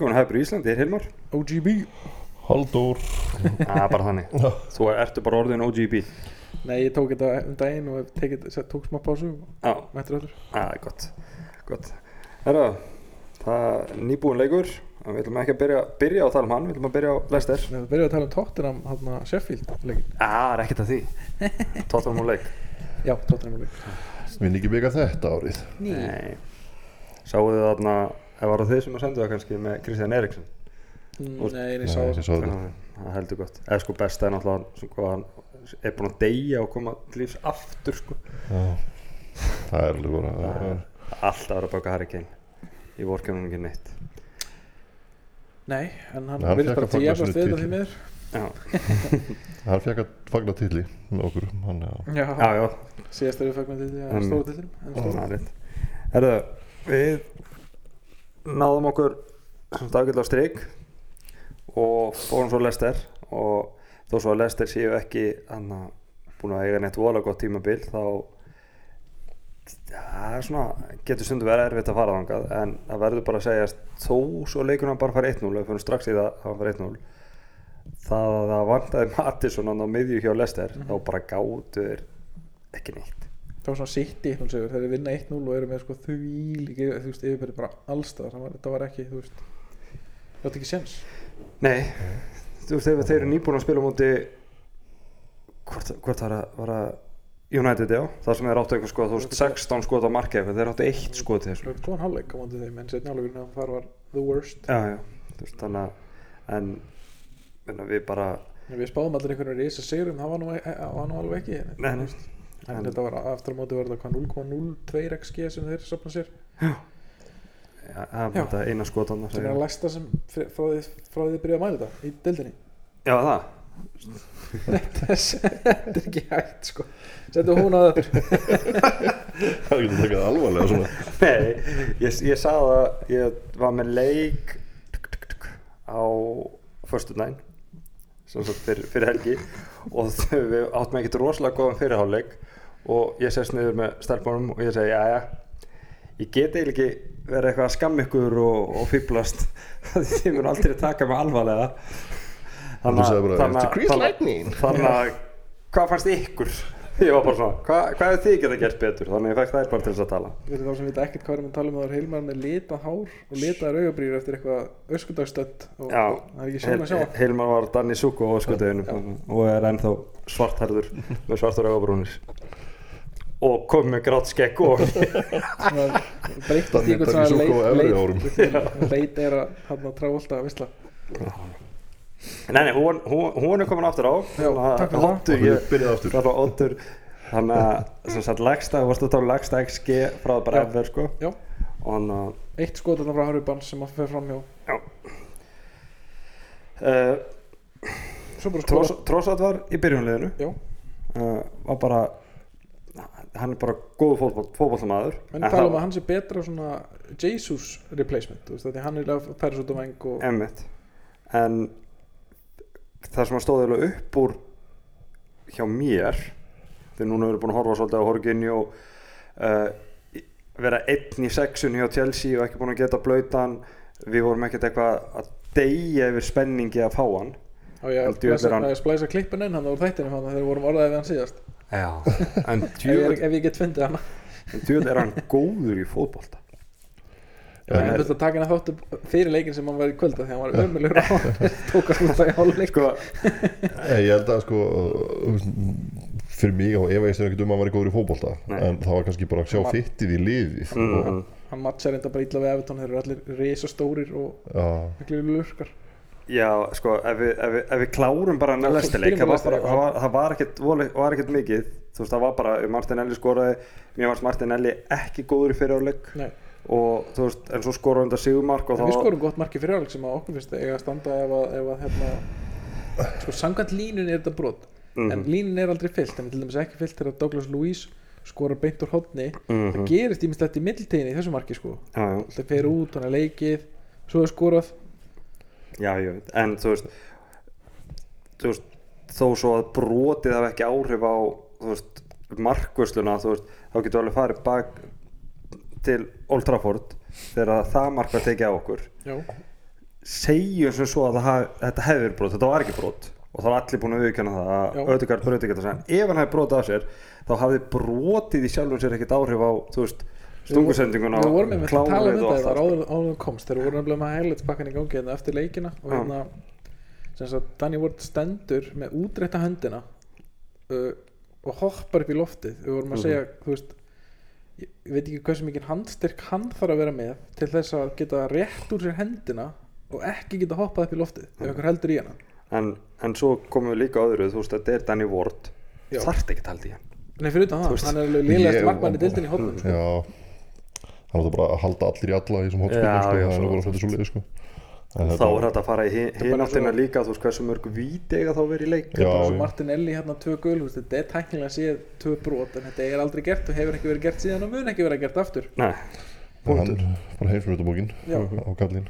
Velkomin að hefur í Íslandi, er Hilmar? OGB Halldór. Það er bara þannig. Þú ertu bara orðin OGB Nei, ég tók þetta um daginn og hef tekið, set- tók smá pásu og Já, mættur öllur það er gott. Gott. Herra, það er nýbúin leikur. En Við ætlum ekki að byrja, byrja á að tala um hann Við ætlum að byrja á Lester Við byrjuðum að tala um Tottenham, hann Sheffield leikin Já, það er ekkert að því. Tottenham og leik Já, Tottenham leik Vinn ekki byggja þetta árið. Nei. Sáuðu þarna Það var það þið sem að senda það kannski með Kristján Eriksson? Mm, Nei, ég Nei, sá það Það heldur gott. Eða sko besta er náttúrulega sko, hann er búin að deyja og koma til lífs aftur sko. Já. Það er alveg bara er- Alltaf að vera að baka Harry Kane. Í vorkjörnum ekki neitt. Nei, en hann fékk bara fagna sinni við þetta titli. því miður Já, Hann fekk að fagna tilli með okkur hann, já. Já, já, síðast er við fagnum til því að Um, stóra til þeim en Það stóra. er rétt. Herðu, við náðum okkur dagill á strik og fórum svo Lester og þó svo að Lester séu ekki hana, búin að eiga neitt vola gott tímabil þá það er svona, getur stundum verið erfitt að fara þangað en það verður bara að segja þó svo leikurinn bara fara 1-0 við fyrir strax í það að fara 1-0 það að það vantaði Mattisson á miðju hjá Lester þá bara gátu þeir ekki neitt Það var svona sitt í 1-0 sigur, þeir eru vinna 1-0 og eru með sko því líka, þú veist, yfirbyrði bara allstað, það var ekki, þú veist það var ekki séns. Nei, þú veist þegar þeir eru nýbúin að spila á móti hvort, hvort var, að, var að United já, það sem þeir áttu eitthvað sko, þú veist 16 skot á markið eitthvað, þeir áttu eitt skot í Það þessu var góðan hálfleik á móti þeim, en setni hálfleikurinn að það var the worst. Já, já, þú veist þannig að en við bara En Við spáðum allir einhvern veginn risa sigurum, það var nú, e- var nú alveg ekki nei. þú veist, en þetta var aftur á móti var þetta hvað 0,02 xg sem þeir sopna sér? Ja, það Já. þetta eina skot annars sem er að læsta sem fr- frá því, þið byrjaði að mæla þetta í deildinni. Já, það. Þetta er ekki hægt sko. Settu hún að þetta. Það er ekki að taka það alvarlega svona. Nei, ég, ég sagði að ég var með leik tuk, tuk, tuk, á föstudaginn sem sagt fyrir, fyrir helgi og þau, við áttum ekkert rosalega góðan fyrirháleik og ég sest niður með stelpunum og ég segi, já, já ég get eiginlega ekki verið eitthvað að skamma ykkur og, og fýblast þið mun aldrei taka mig alvarlega. Þannig "It's a að- að- Lightning." þannig að hvað fannst ykkur? ég var bara svona, hvað, hvað er þið geta gert betur? Þannig að ég fekk þær bara til þess að tala. Fyrir þá sem vita ekkert hvað erum við að tala um það er heilmar með litað hár og litaðar augabrýr eftir eitthvað öskudagstönd og Já, það er ekki sjálf að sjá. Heil- Heilmar var Danny Suko á skutuðinu og er ennþá svartherður með svartur augabrúnir og kom með grátt skegg og Svona breyttist í Danny- einhvern Danny svona Zuko á efri árum. leit leit er að hann að trávolta að visla Nei, nei, hún, hún, hún er komin aftur á. Já, takk fyrir það. Það Þannig að sem sagt legsta, varstu að tala um legsta XG frá bara Já. ever sko. Já, og hann að eitt skot þarna frá Harry Barnes sem að fer fram hjá. Uh, Svo bara skora Trossat var í byrjunleginu Já, uh, var bara hann er bara góðu fótboll, fótbollamaður menn tala um að hann sé betra svona Jesus replacement, veist, hann er að færa svo út á veng og en það sem að stóði alveg upp úr hjá mér þegar núna erum við búin að horfa svolítið á Jorginho uh, í- vera einn í sexun hjá Chelsea og ekki búin að geta blöytan við vorum ekkert eitthvað að deyja yfir spenningi að fá hann. Á ég að splæsa, er að klippin inn hann úr þættinu hann þegar við vorum orðaðið við hann síðast Já, en ef ég, djúvel ef ég get fundið hann djúvel er hann góður í fótbolta. En En- ég þurfti að taka hann þáttu fyrir leikin sem hann var í kvölda því hann var ömulegur á tók hann út í hálfleik. Sko, Ég held að sko fyrir mig og ef ég sér ekkert um að hann væri góður í fótbolta Nei. en það var kannski bara að sjá Hann var- fittið í liðið. Mm, og, mm. hann matchar enda bara illa við Evertón þeir eru allir risa stórir og já, miklu lurkar Já, sko, ef við, ef við, ef við klárum bara næstileik, það, var var- var ekkert, mikið, þú veist, það var bara, Martinelli skoraði, mér varst Martinelli ekki góður í fyrirháleik Nei, og þú veist, en svo skoraði hann þetta sigurmark og en við þá, skorum gott marki fyrir hálfleik sem að okkur finnst eiga að standa ef að, ef að hérna, sko samkvæmt línun er þetta brot. Mhm. en línun er aldrei fyllt en til dæmis ekki fyllt þegar Douglas Luiz skorar beint úr hodni Mhm. það gerist ímislegt í middeltegin í þessu marki sko. Það fer út, hann er leikið svo er skorað já, ég veit, en þú veist, þú veist, þó svo að brotið hafi ekki áhrif á, þú veist, markvösluna, þú veist, þá getur alveg farið bak til Old Trafford þegar það mark var tekið á okkur. Já, segjum sem svo að haf, þetta verið brot, þetta var ekki brot og þá var allir búin að Já. að auðvitað brot ekki þetta ef hann hefði brot af sér þá hafði brotið í sjálfum sér ekkert áhrif á þú veist, stungusendinguna Við vorum með að tala um þetta það var allt áður en komst. Þeir voru nefnilega með highlights pakkan í gangi hérna eftir leikina og hérna sem sagt Danny Ward stendur með útrétta höndina uh, og hoppar upp í loftið. Við vorum að Mhm. segja þú veist ég veit ekki hversu mikið handstyrk hann þarf að vera með til þess að geta rétt úr sér hendina og ekki geta hoppað upp í loftið ef einhver heldur í hana. En, en svo komum við líka öðru þú veist, þetta er Danny Ward. Já. þarft ekki taldi í hann. Nei, fyrir utan það, hann er alveg liðlegast ég- markmann í dildinni í hóttum sko. Já Það var bara að halda allir í alla í þessum Já, hotspilnum sko, það er bara svolítið svo liði sko. En þá þetta- er þetta að fara í hináttina líka þú veist hversu mörg víti eiga þá verið í leik. Já, bara svo já. Martinelli hérna tvö veist, þetta er tæknilega séð tvö brot en þetta er aldrei gert og hefur ekki verið gert síðan og mun ekki verið gert aftur. Nei, hann bara heimsmyndabókin Já. á kallin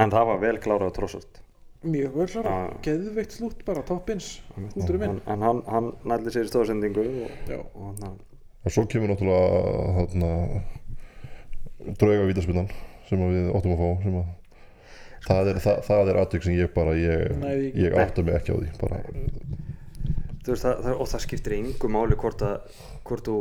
en það var vel klárað á trossart mjög vel klára, Já. geðveikt slútt bara toppins, húturum inn en hann, hann nældi sér í stóðsendingu og, og hann Og svo kemur náttúrulega þarna drauga vítaspinnan sem við áttum að fá sem að það er, það, það er atvik sem ég bara ég, Nei, ég- átta mig ekki á því bara, þú veist, það, það, og það skiptir engu máli hvort að hvort þú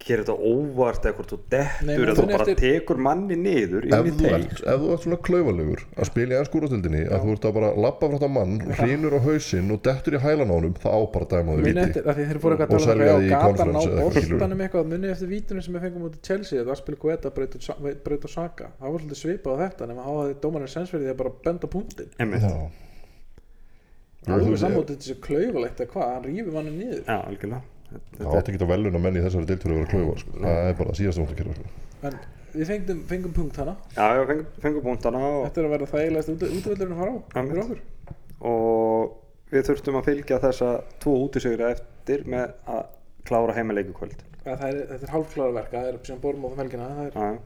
gerir þetta óvart eða hvort þú dettur eða þú bara eftir- tekur manni niður ef, inn í þú ert, ef þú ert svona klaufalegur að spila í ennskúrastildinni að þú ert að bara lappa frá þetta mann hrýnur á hausinn og dettur í hælanánum það á bara að dæma þau muni viti. Og- eitthvað og að tala selja um því í á conference eða eitthvað, eitthvað. Muni eftir vítunum sem við fengum út í Chelsea þetta var spil Guetta braut og Saka. Það var svolítið svipað á þetta nema því dómarinn sensverið að bara benda punktin alveg sammótið þessi klaufalegt að hvað, hann rífi manni niður. Já, algjörlega Það Þetta- átti ekki að veluna menn í þessari deiltur að vera klaufar sko. Það er bara síðast að móta að gera sko. en við fengum, fengum punkt hana Já, já, fengum, fengum punktana og, þetta er að vera þægilegast útvöldurinn að fara á Einmitt. fyrir okkur og við þurftum að fylgja þessa tvo útisegra eftir með að klára heimileiku kvöld að það er, þetta er hálfklára verk það er sem borum á það felgina það er Já,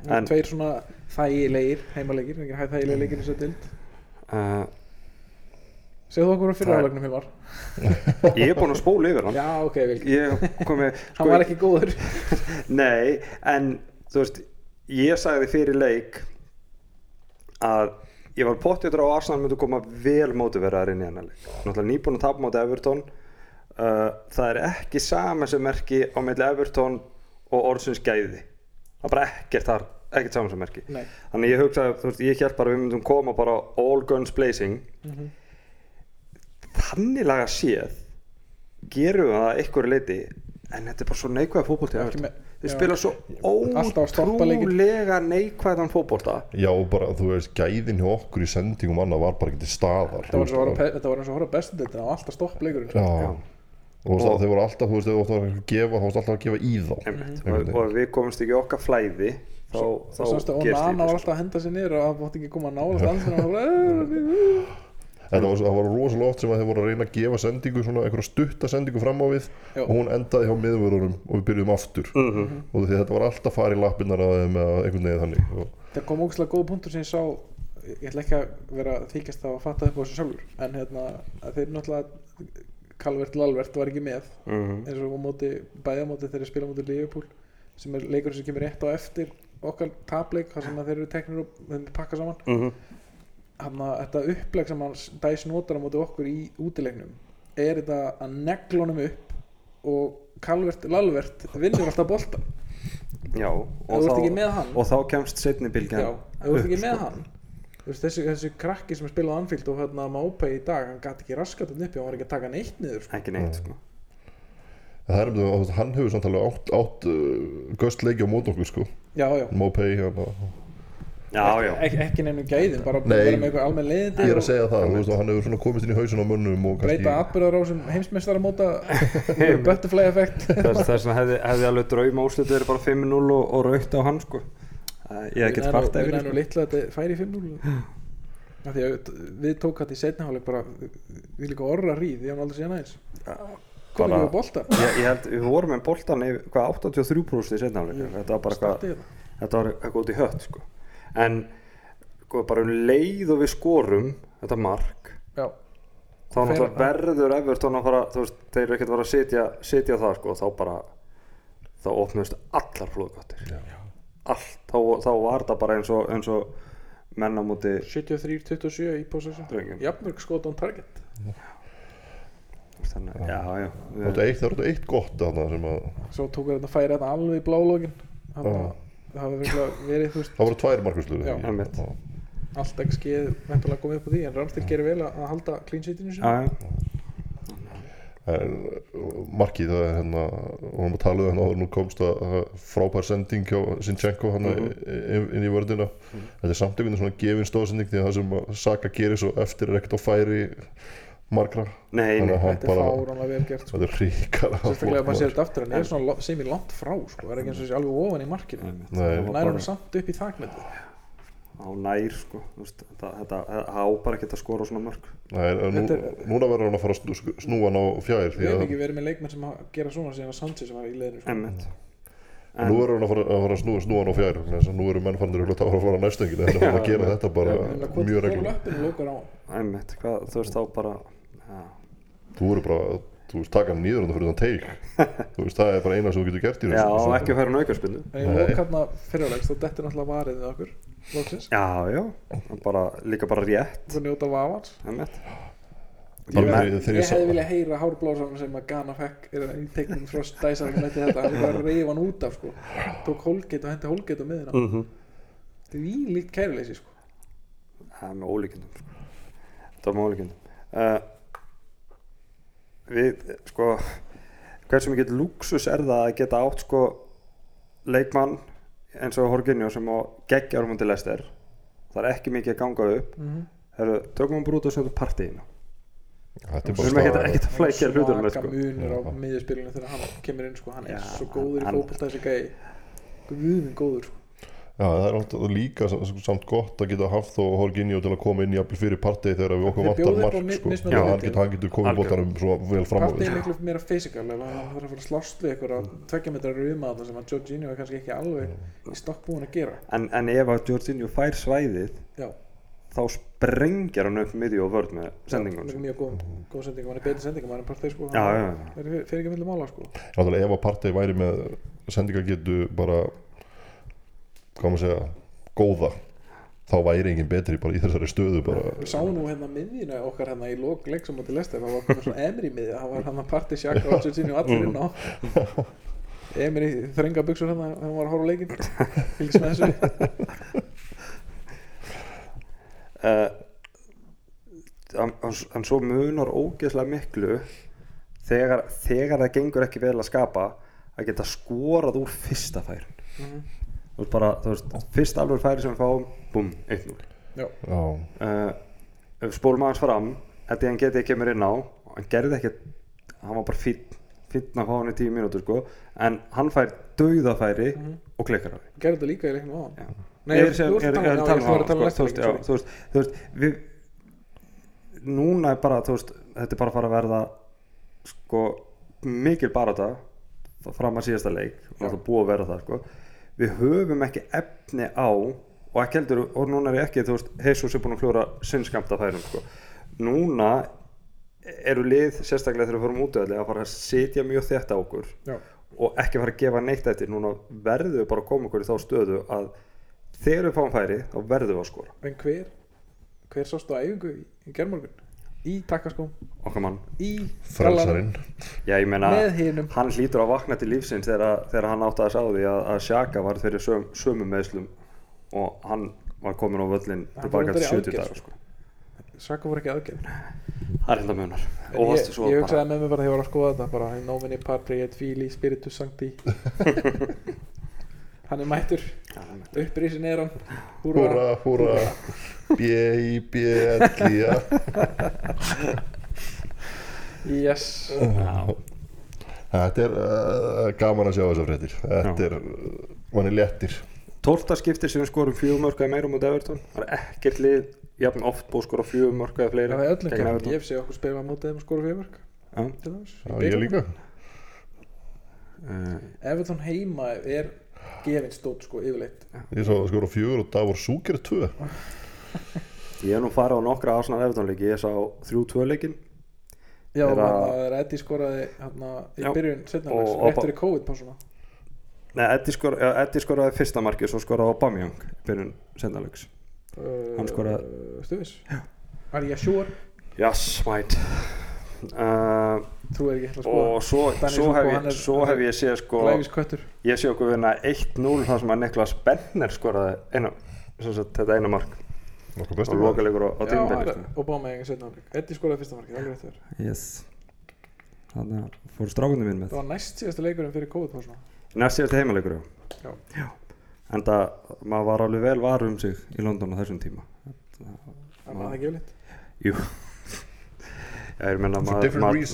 það er En- tveir svona þægilegir heimalegir, ekki hæð þægilegir leikir í þessu dild uh, segðu okkur á Það fyrir er- álegnum Hilmar. Ég er búinn að spóla yfir hann. Já ok, vel, ég komi hann var ekki góður. Nei, en þú veist ég sagði fyrir leik að ég var pottjötur á Arsenal myndi koma vel mótiveraðar inn í leik náttúrulega nýbúin að tapa móti Everton. Uh, það er ekki sama sem merki á meðli Everton og orðsins gæði. Það er bara ekkert þar ekkert saman sem merki. Nei. þannig ég hugsaði, þú veist, ég bara að við myndum koma bara all guns blazing. Mhm. þannig laga séð gerum við það einhverju leiti en þetta er bara svo neikvæða þeir já. spila svo að ótrúlega neikvæðan fótbolta. Já, bara þú veist, gæðin hjá okkur í sendingum annað var bara ekki til staðar þetta var og að pe- þetta var eins og að horfa bestu þetta var alltaf stopp leikurinn Já, Já. og það, þeir voru alltaf, þú veist, þeir voru alltaf að gefa, þá varst alltaf að gefa í þá. Einmitt. Og, og við komumst ekki okkar flæði þá, þá og sástu og gerst Nana var lítið, alltaf að henda sér niður og það bótti ekki koma að nála standinu og það var var, það var rosalega oft sem að þeir voru að reyna að gefa sendingu, svona einhverja stutta sendingu fram á við Já. og hún endaði hjá miðvörunum og við byrjuðum aftur Mhm. og því þetta var alltaf farið í lappinnar að þeim eða einhvern veginn þannig og, það kom ógæslega góð punktur sem ég sá ég ætla ekki að vera þykjast að fatta upp á þessu sjálfur en hérna að þeir náttúrulega Calvert Lalvert var ekki með Mhm. eins og á móti, bæða móti þegar þeir spila móti Liverpool sem er leikur sem kemur rétt á eftir okkar tapleik þar sem að þeir eru teknir og þeim pakka saman Mhm. hann að þetta uppleg sem hann dæs notar á móti okkur í útilegnum er þetta að negla honum upp og Calvert Lalvert vinnur alltaf bolta Já, og, Ef þú ert ekki með hann og þá kemst setni bylgjan Já, ef þú ert ekki upp, með sko. hann Þú veist, þessi, þessi krakki sem spilaði á Anfield og hérna Mápei í dag, hann gæti ekki raskat hann uppi hann var ekki að taka neitt niður sko. ekki neitt sko. það er um þú veist, hann hefur samt alveg átt, átt uh, göst leiki á mót okkur sko, Já, já, Mopay hérna, já, já, Ek, ekki nefnum gæðin bara Nei, vera með eitthvað almenn leiðindi ég er að segja það, þú veist, og hann hefur komist inn í hausin á mönnum og kannski, breyta atbyrðar á sem heimsmeistara móta butterfly effekt þess, vegna hefði, hefði alveg drauma úrslit verið bara 5-0 og, og raukt á hann sko. Ég hef ekkert kvarta við yfir að þetta færi 5-0 af því að við tók þetta í setniháleik bara við líka orra ríð, ég hann aldrei séð næs komum Bara- við á bolta? Ég, ég held, við vorum með boltan yfir, hvað, 83% í setnafleik þetta var bara var eitthvað út í hött sko. En sko, bara um leið og við skorum þetta mark já, þá náttúrulega verður Everton að fara þú veist, þeir eru ekkert að fara að sitja, sitja það sko, þá bara þá opnust allar flóðgáttir allt. Þá, þá var það bara eins og, eins og menn á móti 73-27 í possession. Drengjum. jafnmörg skot on target. Þannig, já, já Það var eitt, það gott þarna sem að svo tók þetta færi þetta alveg í blálógin þannig að það verið þú veist. Það voru tvær. Einmitt. allt ekki skeið ventulega komið upp á því en Ramstil gerir vel að halda já, En markið það er hérna og hann að tala um hérna áður nú komst að frábær sending hjá Sinchenko hann Mhm. inn, inn í vördina þetta er samt einhvern veginn svona gefin stóðsending því að það sem Saka gerir svo eftir er ekkert á færi margra nei, nei að þetta er fáránlega vel gert sko. þetta er ríkala sérstaklega ef maður sér þetta aftur hann er svona sem í langt frá sko. það er ekki eins og sé alveg ofan í markinu. Það nær bara hann samt upp í þakneti á nær sko, þetta, þetta, þetta á bara ekki að skora svona mörg Nei, en er- núna verður hann að fara að snú- snúa hann á fjær við því hefum að ekki verið með leikmenn sem að gera svona síðan að Sanchez sem var í leðinu sko. nú verður hann að fara að, fara að snúa, hann á fjær að nú eru mennfannir að fara að fara næstengið en hann að gera þetta bara mjög reglum þú já, þú verður bara að þú veist, taka hann nýður og fyrir þann teik. Þú veist, það er bara eina sem þú getur gert í já þessu ekki að færa naukarspinnu en ég lók hérna fyrirlegs þá dettur náttúrulega varið við okkur lóksins já, já, bara, líka bara rétt. Það njóta vafans. Ég- ég ég sá- hefði viljað heyra hárblásan sem að Ghana fekk er í teiknum frá Stæsar sem þetta þetta, hann var að reyfa hann út af sko. tók Holgate og hendi Holgate á miðina Mhm. þetta er vílíkt kæruleysi sko. það er með ólíkindum sko. það er með ólíkindum. Uh, við sko hversu mikið luxus er það að geta átt sko leikmann eins og Horginjó sem á geggjarum undir lestir það er ekki mikið að ganga upp mm -hmm. Heru, tökum við brúta og setjum partíinu þetta er bara ekkert að flækja hlutunum svaka sko. munur á Já. miðjurspilinu þegar hann kemur inn sko. hann er Já, svo góður í hann- fótbolta þessi gæi guðminn góður sko. Já, það er náttúrulega líka sam- samt gott að geta haft þó Horginjó til að koma inn í fyrir partegi þegar við okkur vantar á mark sko. Já, hann getur, hann getur komið bóttanum svo vel fram á partið er við miklu meira fysikal ef hann þarf að fara að slást við eitthvað tveggja metra ruma þarna sem að Jorginho er kannski ekki alveg í stokk búin að gera. En, en ef að Jorginho fær svæðið já, þá sprengjar hann upp miðju og vörð með sendingun já, mjög góð, góð sending hann er betri sending en partið sko. Já, já, já. það er fyrir ekki milli hvað maður segja, góða þá væri enginn betri bara í þessari stöðu bara. Sáum nú hérna miðjuna okkar hérna í lók leiksum á til lesta það var komið svona emri miðja það var hann að partið sjaka og Jorginho allir inn á. Emri þrenga buksur hérna þegar hann var að horfa á leikinn. Fylgst með þessu. Uh, hann, hann, hann svo munar ógeðslega miklu þegar, þegar það gengur ekki vel að skapa að geta skorað úr fyrsta færin. Mhm. Þú veist bara, þú veist, fyrst alveg færi sem við fáum búm, 1-0 já, Já, uh, spólum aðeins fram held ég hann geti ekki kemur inn á og hann gerði ekki hann var bara fínn fínn að fá hann í tíu mínútur sko en hann fær dauðafæri og klikkar á því. Gerði þetta líka í leiknum á Já. Nei, þú það, veist, þú veist, þú veist, við núna er bara, þú veist, þetta er bara að fara að verða sko mikil barata fram að síðasta leik og það búið að vera það sko við höfum ekki efni á og ekki heldur, og núna er ég ekki þú veist, Jesus er búin að kljóra sinnskamta færum sko. núna eru lið sérstaklega þegar við fórum út að fara að sitja mjög þétt á okkur já, og ekki fara að gefa neitt eftir. Núna verðum við bara að koma okkur í þá stöðu að þegar við fáum færi þá verðum við að skora. En hver hver sástu á æfingu í, í gerðmorgun í takkaskóm, okkar mann. Í frelsarinn. já ég meina hann hlýtur að vakna til lífsins þegar, þegar hann átti að sá því að, að Sjaka var fyrir söm, sömu meðslum og hann var komin á völlin Hann tilbaka til undir í 70 aðgerð, dagar sko. Svaka voru ekki aðgerð það er hérna munar. En og ég, ég hugsaði með mig bara þegar ég var að skoða þetta bara í nóminni patri et fili spiritus sancti. Hann er mættur. Hann er- upprísin er hann. Húra, húra B-I-B-L-I-A yes. Þetta er uh, gaman að sjá þessar fréttir. Þetta er, uh, manni léttir. Tólta skiptir sem við skorum fjögumörka meira mútið Everton. Það er ekkert lið jafn oft búið að skora fjögumörka eða fleiri það er öllum kemur. Ég hef séð okkur spila á mótið þeim að skora fjögurk Já. Já, ég líka. Eh, Everton heima er gefinn stótt sko yfirleitt. Ég sá að skora fjögur og Davor Súker tvö ég hef nú farið á nokkra Arsenal Everton leiki. Ég sá 3-2 leikin já, það er Eddie skoraði hérna í Já, byrjun setna og- legs og- rétt fyrir COVID pásuna Nei, Eddie, skor, skoraði fyrsta markið svo skoraði Aubameyang í byrjun sendalegs uh, Hann skoraði- Stuðis Are you sure? Yes, mate. Uh, Trú er ekki ætla að skoða. og svo, svo, hef ég, er- svo hef ég séð sko ég sé okkur vinna 1-0 þar sem að Niklas Benner skoraði sem sagt, þetta eina mark og bestu lokalegur á, á Já, tímabili það er Obama eigin setna áleik Eddie skoraði fyrsta markið, alveg þér. Yes. þannig að fór strákunni minn með. Það var næst síðasta leikurinn fyrir COVID-pásuna næst síðast heimalegur Já. já. En það maður var alveg vel var um sig í London á þessum tíma. Það var ekki yfirleitt jú.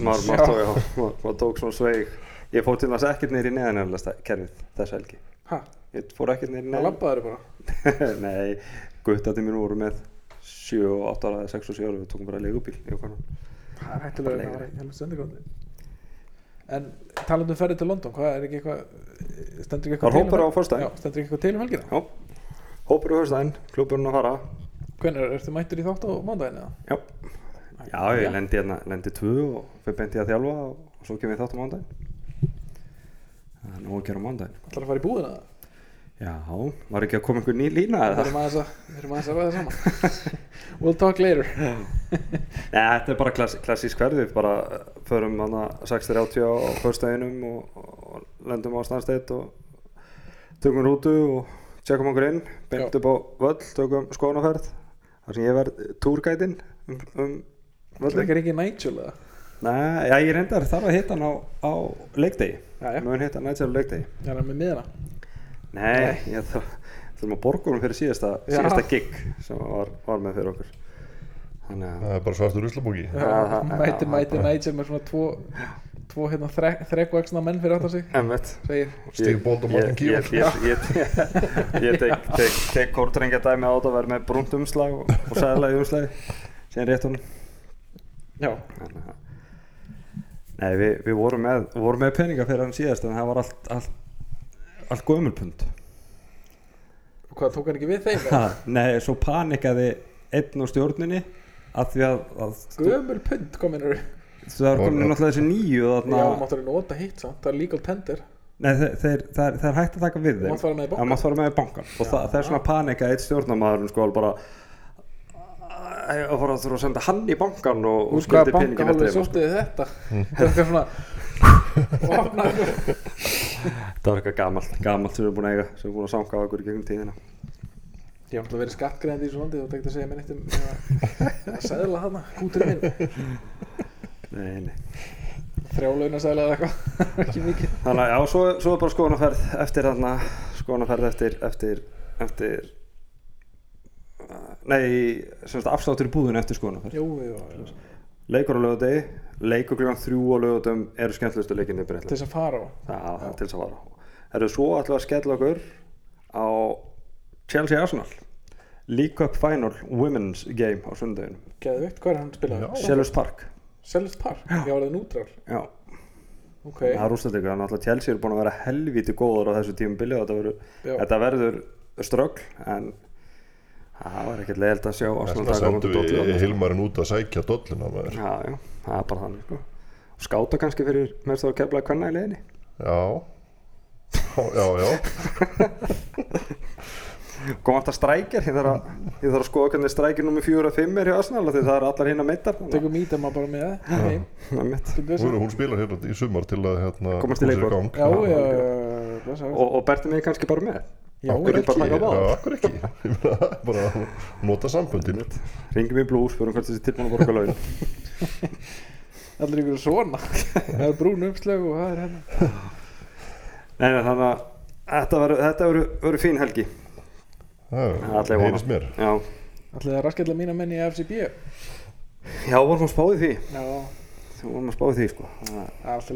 Maður tók- svona sveig. Ég fór til þess ekkert neyri neðanjárlega kerfið þess helgi. Ha, ég fór ekkert neyri það neðan labbaður bara. Nei, guttati mín voru með 7 og 8 ára eða 6 og 7 ára við tókum bara leigubíl Það er hættulega Bara Það var helvist sendigándi En talandi um ferði til London Hvað er ekki eitthvað Stendur ekki eitthvað hópur á um-? Já, stendur ekki eitthvað til um helgina? Já, hópur í höfstæðin, klúburinn að fara. Hvernig, ertu mættur í þátt á mándaginn eða? Já, já ég lendi hérna, lendi tvö og fyrir beint ég að þjálfa og, svo kem ég þátt á mándaginn Það er nóg að gera á mándaginn Ætlar að fara í búðina? Já, var ekki að koma einhver ný lína eða? að, við erum aðeins að ræða saman We'll talk later Nei, þetta er bara klass, klassísk ferði, við bara förum hana 6.30 á föstudeginum og, og lendum á Stanstedt og tökum rútu og tjekkum okkur inn, beint Já. upp á völl, tökum skoðanaferð, þar sem ég verð túrgætinn um, um Það völlin. er ekki Nigel eða? Nei, já, ég reyndar þarf að hitta hann á, á leikdegi, Já, já, mun hitta hann nættjálf leikdegi. er hann með miðana Nei, ég þarf, þurfum að borga honum fyrir síðasta, síðasta gig sem var, var með fyrir okkur. Þannig að, Það er bara svartur það- Mæti, mæti bara- Nigel með svona tvo Tvo hérna þrek, þrekvaksna menn fyrir aftan sig. Stig bónd og Martin Ég, Kívar ég, ég, ég, ég tek, kórtrengja dæmi á þetta að vera með brúnt umslag og, og sæðlega umslagi síðan rétt honum. Já, Nei, við, við vorum, með, vorum með peninga fyrir hann síðast en það var allt, allt, allt gömulpund hvað tók hann ekki við þeim? ha, Nei, svo panikaði einn á stjórninni að því að, að Gömul pund kominur það er komin náttúrulega þessi nýju og Já, þarna, máttur að nota hitt samt Það er legal tender. Nei, þeir, þeir, það, er, það er hægt að taka við Þú þeim. bankann. Það mátt fara með í bankan Og það, það er svona panika eitt stjórnarmaður sko bara að fara að þurfa að senda hann í bankan og, og skuldi peningin eftir þeim sko. sóttuði þetta? Þetta er svona Það var eitthvað gamalt, gamalt sem við erum búin að eiga sem við erum búin að sanga á okkur í gegnum tíðina. Ég hef alltaf verið skattgreðandi í þessu landi og tekst að segja mér neitt um að- að seðla hana, kúturinn Nei, nei. Þrjálauna seðla eða eitthvað. Ekki mikið. Þannig að já, svo, svo er bara skoðanaferð eftir þarna skoðanaferð eftir, eftir, eftir Nei, sem sagt afsláttur í búðinu eftir skoðanaferð Jú, jú, jú. Leikur á lögadegi, leikur klukkan þrjú á lögadum eru skemmtlustu leikinni í Til Breitland þess að fara á? Já, það er til þess að vara Erum svo við að skella okkur á Chelsea Arsenal. League Cup Final Women's Game á sundaginu Geðvikt, hvað er hann spilað? Selhurst Park. Selhurst Park? Já, það nútral Já, Ok, það er úrstættingu þannig að Chelsea er búin að vera helvíti góður á þessu tímubili og þetta verður, þetta ströggl en það var ekkert leiðilt að sjá Arsenal taka á móti sendum Dortmund. við Hilmarinn út að sækja dolluna maður. Já, já, það er bara þannig sko. og skáta kannski fyrir mest á að kefla hvenna í leiðinni Já. Já, já, kom alltaf strækjar, ég þarf að, ég þarf að skoða hvernig strækjar nummer 4 og 5 er hjá Arsenal af því það er allar hinn að meittar Tekum mítið maður bara með það Getur við Hún, hún spilar hérna í sumar til að hérna, Komast í blessa og, og Berti mig kannski bara með Já, Okkur ekki. á báða. Já, akkur ekki? Ég meina, bara nota samböndin. Ringum í blús, fyrir hvert þessi tilbúin að borga laun Allir ykkur svona. Það er brún uppslög og það er hérna. Nei, nei, þannig að þetta verður- þetta fín helgi. Það heyrist mér. Já, Allir það raskalla mína menn í FCB Já, já vorum að spáði því. Þú vorum að spáði því sko.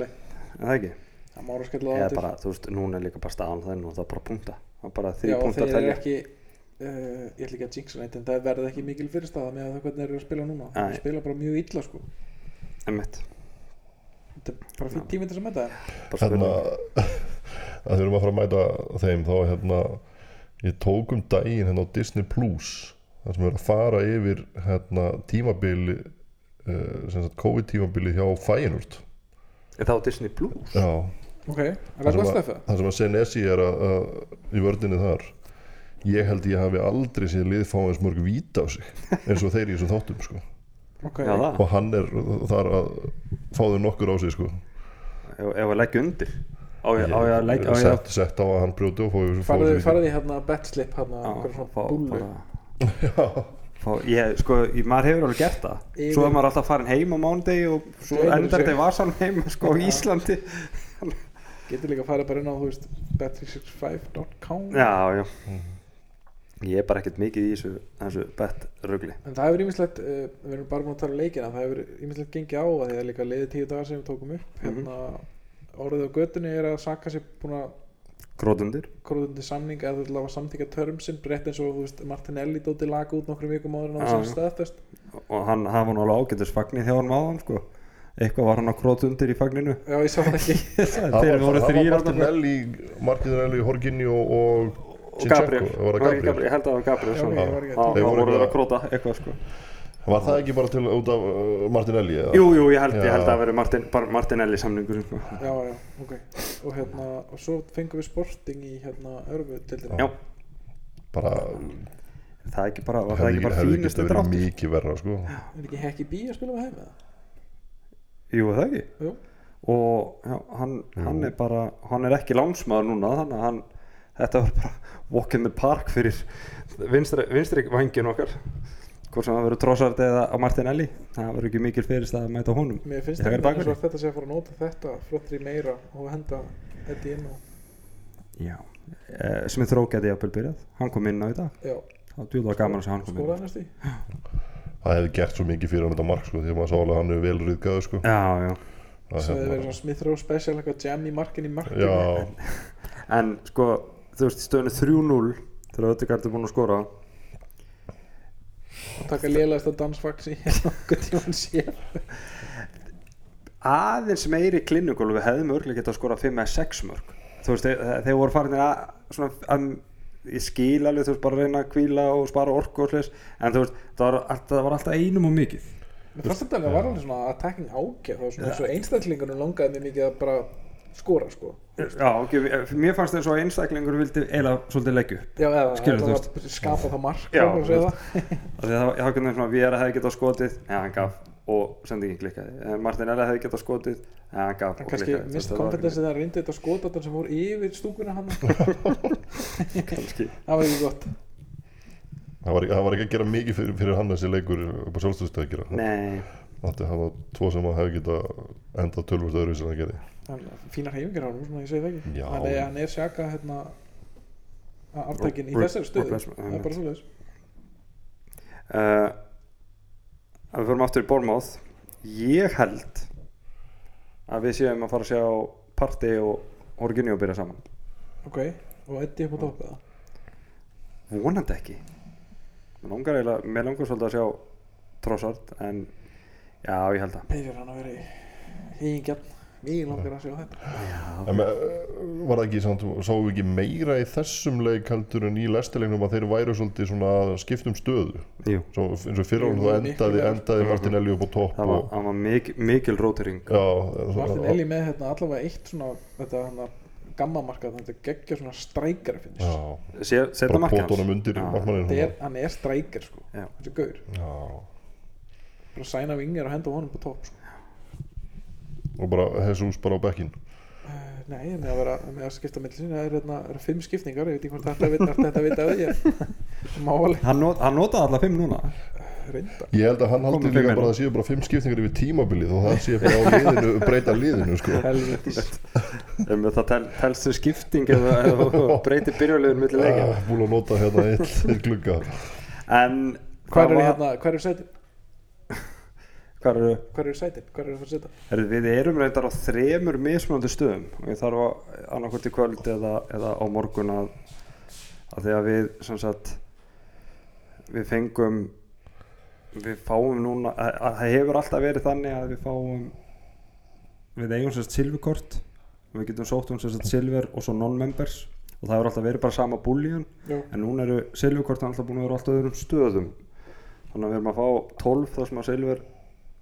Leið er það ekki? Það má það til. bara, þú veist, núna er líka bara staðan það og það er bara punkta Það er bara punkta þeir að telja. ekki uh, Ég ætla ekki að jinxa neitt En það verða ekki mikil fyrirstaða með það hvernig þeir eru að spila núna. Þeir spila bara mjög illa sko. Emmett Þetta er bara fyrir tíminn til þess að Bara Hérna að maður að fara að mæta þeim þá hérna ég tók um daginn hérna á Disney Plus þar sem er að fara yfir hérna tímabili uh, sem sagt COVID tímabili hjá Feyenoord. Er það á Disney Plus? Já, ok, er það það sem, að, stefða? það sem að Senesi er að, að, í vördinni þar ég held ég hafi aldrei séð lið fá eins mörg víta á sig eins og þeir í þessum þáttum sko. ok, Já, og hann er þar að fá þau nokkur á sig sko. ef, að leggja undir á ég, á að leggja á sett, sett á að hann brjóti og fóði farið farið í hérna betslip hérna, Já, fá- svona búlu bara- fá, ég, sko, ég, maður hefur alveg gert það svo er maður alltaf farin heim á mánudegi og svo endar þetta í vasan heim sko, í Já. Íslandi getur líka farið bara inn á, þú veist bet365.com já, já. Ég er bara ekkert mikið í þessu, þessu bett rugli en það hefur ímislegt, uh, við erum bara búin að tala um leikina það hefur ímislegt gengið á að því að líka liðið tíu dagar sem við tókum upp. Mhm. hérna, orðið á götunni er að Saka sér búin að grótundir. króðundi samning eða þú ætla að samtíka törmsinn rétt eins og veist, Martinelli dóti lag út nokkrum vikum áður á og hann hafa nú alveg ágætis fagnir hjá hann áðan sko. Eitthvað var hann að grótundir í fagninu já ég sá það ekki þeir voru þrýr Martinelli Martinelli, Horginni og, og og Gabriel, var það Var ekki Gabriel? ég held að það var Gabriel Já, svona. ég var ekki að Já, Þeir þá voru eitthvað- að gróta eitthvað sko Var það ekki bara til út af uh, Martinelli? eða? jú, jú, ég held, ég held að það veri Martin, bara Martinelli samningur sko. já já, ok og hérna, og svo fengum við sporting í hérna Örgvöldildina já, Bara það er ekki bara, var það hefði ekki bara hefði fínust getað verið mikið verra sko. er ekki Hekki B að spila með heim eða? Jú, er það ekki? Jú. og já, hann, hann er bara hann er ekki lánsmaður núna þannig að hann, þetta var bara walk in the park fyrir vinstri, vinstri vangin okkar. Hvort sem það verður Trossard eða á Martinelli það verður ekki mikil fyrirst að mæta honum. Mér finnst það eins bakverði. og þetta sé að fara að nota þetta flottri meira og henda Eddi inn á já, eh, Smith Rowe geti jafnvel byrjað. Hann kom inn á í dag, já, það var djúðlega gaman að sjá hann kom inn. Skóraði næstu í Það hefði gert svo mikið fyrir hann þetta mark sko, því að maður sá alveg að hann er vel riðgæðu sko. já, já, Það svo hérna- hefði verið svona Smith Rowe special eitthvað jam í markin í markinu. Já, en sko þú veist, stöðinu 3-0 þegar Ödegard er búin að skora og taka lélægast að dansfaxi nokkuð tíman sér aðeins meiri klinnugól við hefðum örglega getað að skora 5-6 mörg þú veist, þeir, þeir voru farin að svona, að, ég skil alveg þú veist, bara að reyna að kvíla og spara orku og slis en þú veist, það var, alltaf, það var alltaf einum og mikið. Mér fannst þetta alveg að var alveg svona attacking ágæð það var svona eins og einstaklingunum langaði mér mikið að bara skora sko. Já, ok, mér fannst eins og að einstaklingur vildi eiginlega svolítið allavega skapa það mark Já, þú það. Af því að það það var svona, við erum að hefði getað skotið já, hann gaf og sendingin klikkaði. En Martin Ella hefði getað skotið já, hann gaf En og kannski klikkaði mist það var kompetensið það reyndi þetta skotatar sem voru yfir stúkuna hann. Kannski. Það var ekki gott. Það var, ekki- það var ekki að gera mikið fyrir, fyrir hann þessi leikur upp á sjálfstöðstu að gera nei, Það var tvo sem að hefði geta endað tölvöld öðru sem hann gerði Hann, Fínar hefingar á hann, svona ég segi það ekki. Hann er, hann er sjaka hérna að aftakin í þessari stöðu. Það er bara svoleiðis. Uh, að við förum aftur í Bormáð ég held að við séum að fara að sjá Parti og Orginio byrja saman. Ok, og Eddi upp á eða? Vonandi ekki. Mér langar, mér langar svolítið að sjá Trossard en já, ég held að Byrjar hann að vera í híngjarn Við langar að sjá þetta. En með, var það ekki, samt, sáum við ekki meira í þessum leik heldur en í lestilegnum að þeir væru svolítið svona að skipta um stöðu? Jú, Svo, eins og fyrir Jú, hann þá endaði, endaði Martinelli upp á topp það var, og, var mikil, mikil rótering. Já, Martin Eli með hérna allavega eitt svona þetta hann gammamarkað þetta geggja svona strækar finnst. Já, Sé- setna bara markið hans. pótunum undir Já. markmannin Þetta er, hann er strækir sko. Já. þessi gaur. Já, bara sæna vingir og henda honum på topp sko. Og bara Jesus bara á bekkin uh, nei, með að vera með að skipta milli sín. Það er, hérna, er fimm skiptingar, ég veit ekki hvort þetta vita þetta vita af því ég hann, not, hann notaði alla fimm núna. Reynda ég held að hann haldi líka bara inn. að það séu bara fimm skiptingar yfir tímabilið og það sé bara á liðinu, breyta liðinu sko. um, það tel, telst þau skipting eða, eða breytir byrjulegum Ah, búin að nota hérna eitt, eitt glugga. En hvað er var- hérna, hvað er sætin hvar eru? Hvað er sætin, hvað er það að setja? Herri, við erum reyndar á þremur mismunandi stöðum og ég þarf að annarkvæmt í kvöld eða, eða á morgun að, að því að við sem sagt við fengum við fáum núna að, að það hefur alltaf verið þannig að við fáum við eigum sem sagt silfurkort og við getum sótt um sem sagt silver og svo non-members og það hefur alltaf verið bara sama búlíun Já. en núna eru silfurkortin alltaf búin að vera alltaf öðrum stöðum. Þannig að við erum að fá 12 þar sem að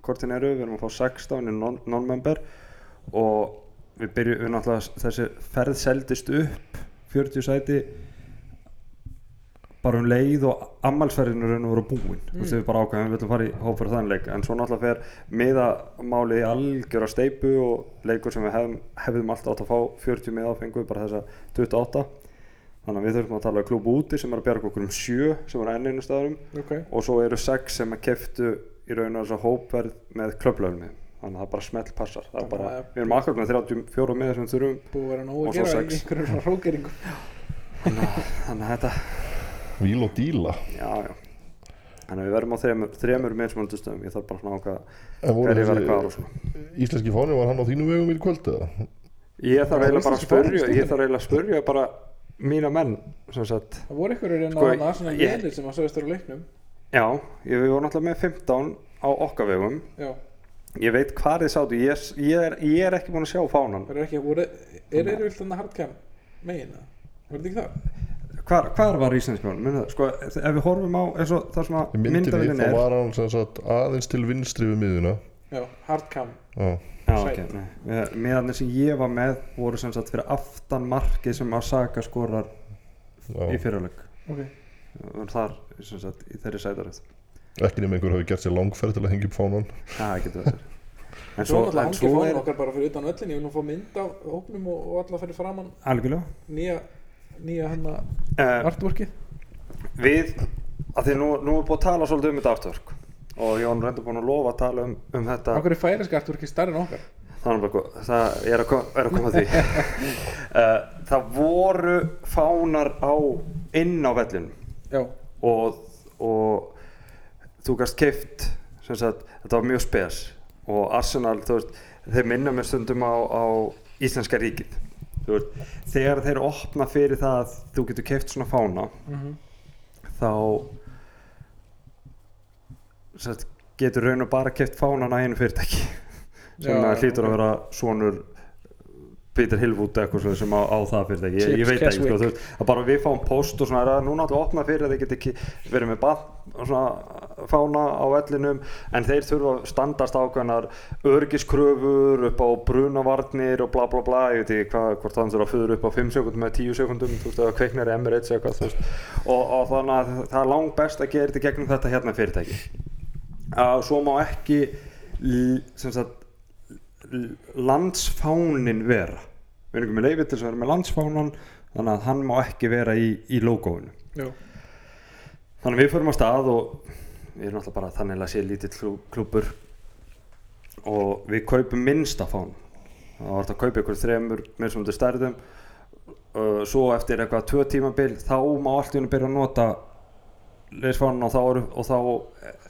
silfurkortin eru við erum að fá 16 í non- non-member og við byrjum við náttúrulega þessi ferð seldist upp 40 sæti bara um leið og ammælsferðinu raun og voru búin. Mm. við bara ákveðum við viljum fara í hópur þann leik. En svo náttúrulega fer miðamálið í algjöra steipu og leikur sem við hefðum, hefðum alltaf átt að fá 40 miða fengu bara þessa 28 þannig að við þurfum að tala um klúb úti sem er að bjarga okkur um 7 sem er enninu staðurum ok. Og svo eru 6 sem að keftu í raun og þessa hópverð með klöflöfni þannig að það bara smelt passar það Þannig bara, að- við erum akkur með 34 miða sem við þurfum búið að vera nógu Og að svo gera sex. í einhverjum svona hrókeringu þannig að, þannig að þetta Víl og díla. Já, já. Þannig að við verðum á þremur, þremur mismunandi stöðum. Ég þarf bara svona að voru hverju verður hvað og svona. íslenski fáni, var hann á þínu vegum í kvöld eða? ég þarf eiginlega bara að stendur. ég þarf eiginlega að spurja bara mína menn sem sagt, það voru einhverjur inn á Sko, sko, svona lélir sem að sögast eru leiknum já, ég vorum náttúrulega með 15 á okkar vegum. Já, ég veit hvað þið sátu, ég, ég, er, ég er ekki búin að sjá fánan. Eru ekki voru, er eru vilt þannig hardcam megin eða? var þetta ekki það? hvar, hvar var það, sko ef við horfum á eins og það sem að myndavillin þá er var hann sem sagt aðeins til vinstri við miðuna já, hardcam. Já, Já, ok. Með- Meðan sem ég var með voru sem sagt fyrir aftan markið sem að Saka skorar í já. fyrirleik ok, þar sem sagt í þeirri sætaröð Ekki nema einhver hafi gert sér langferð til að hengja upp fánan það getur verið. En svo svo fónum er okkar bara fyrir utan öllin ég vil nú fá mynd af hópnum og, og alla fyrir framann algjörlega. Nýja nýja hann að uh, artworkið. við, að því nú, nú er búið að tala svolítið um þetta artwork. Og Jón reyndur búin að lofa að tala um, um þetta. Okkur er færiska artworkið stærri en okkar? Þannig að bara- það er að, kom, er að koma að því. Uh, það voru fánar á inn á vellinum. já, og, og þú gast keift þetta var mjög spes. Og Arsenal, þú veist, þeir minna mér stundum á, á Íslenska ríkið. Veist, þegar þeir opna fyrir það að þú getur keift svona fána mm þá sem sagt, getur raun og bara keift fánan að einu fyrirtæki. Sem hlýtur að vera svonur Peter Hillwood eitthvað svoleiðis sem á, á það fyrirtæki ég, Chips ég veit ekki, sko, að bara við fáum post og svona er það núna að opna fyrir að þeir geti verið með bann svona fána á vellinum en þeir þurfa standast ákveðnar örgiskröfur upp á brunavarnir og bla bla bla ég veit ekki hvað, hvort þannig að fyrir upp á 5 sekundum eða 10 sekundum, þú veist, eða kveiknar Emirates eitthvað, þú veist, og, og þannig að það er langt best að gera þetta gegnum þetta hérna fyrirtæki. Að svo má ekki sem sagt landsfánin vera. Við erum með leiði til að vera með landsfánan þannig að hann má ekki vera í, í logoinu já, þannig að við förum á stað og við erum alltaf bara þannig að sé lítill klú- klúbbur og við kaupum minnsta fán. Það var hægt að kaupa ykkur þremur mismunandi stærðum. Uh, svo eftir eitthvað tvö tímabil þá má allt í hennu byrja að nota leysfánan og þá, og þá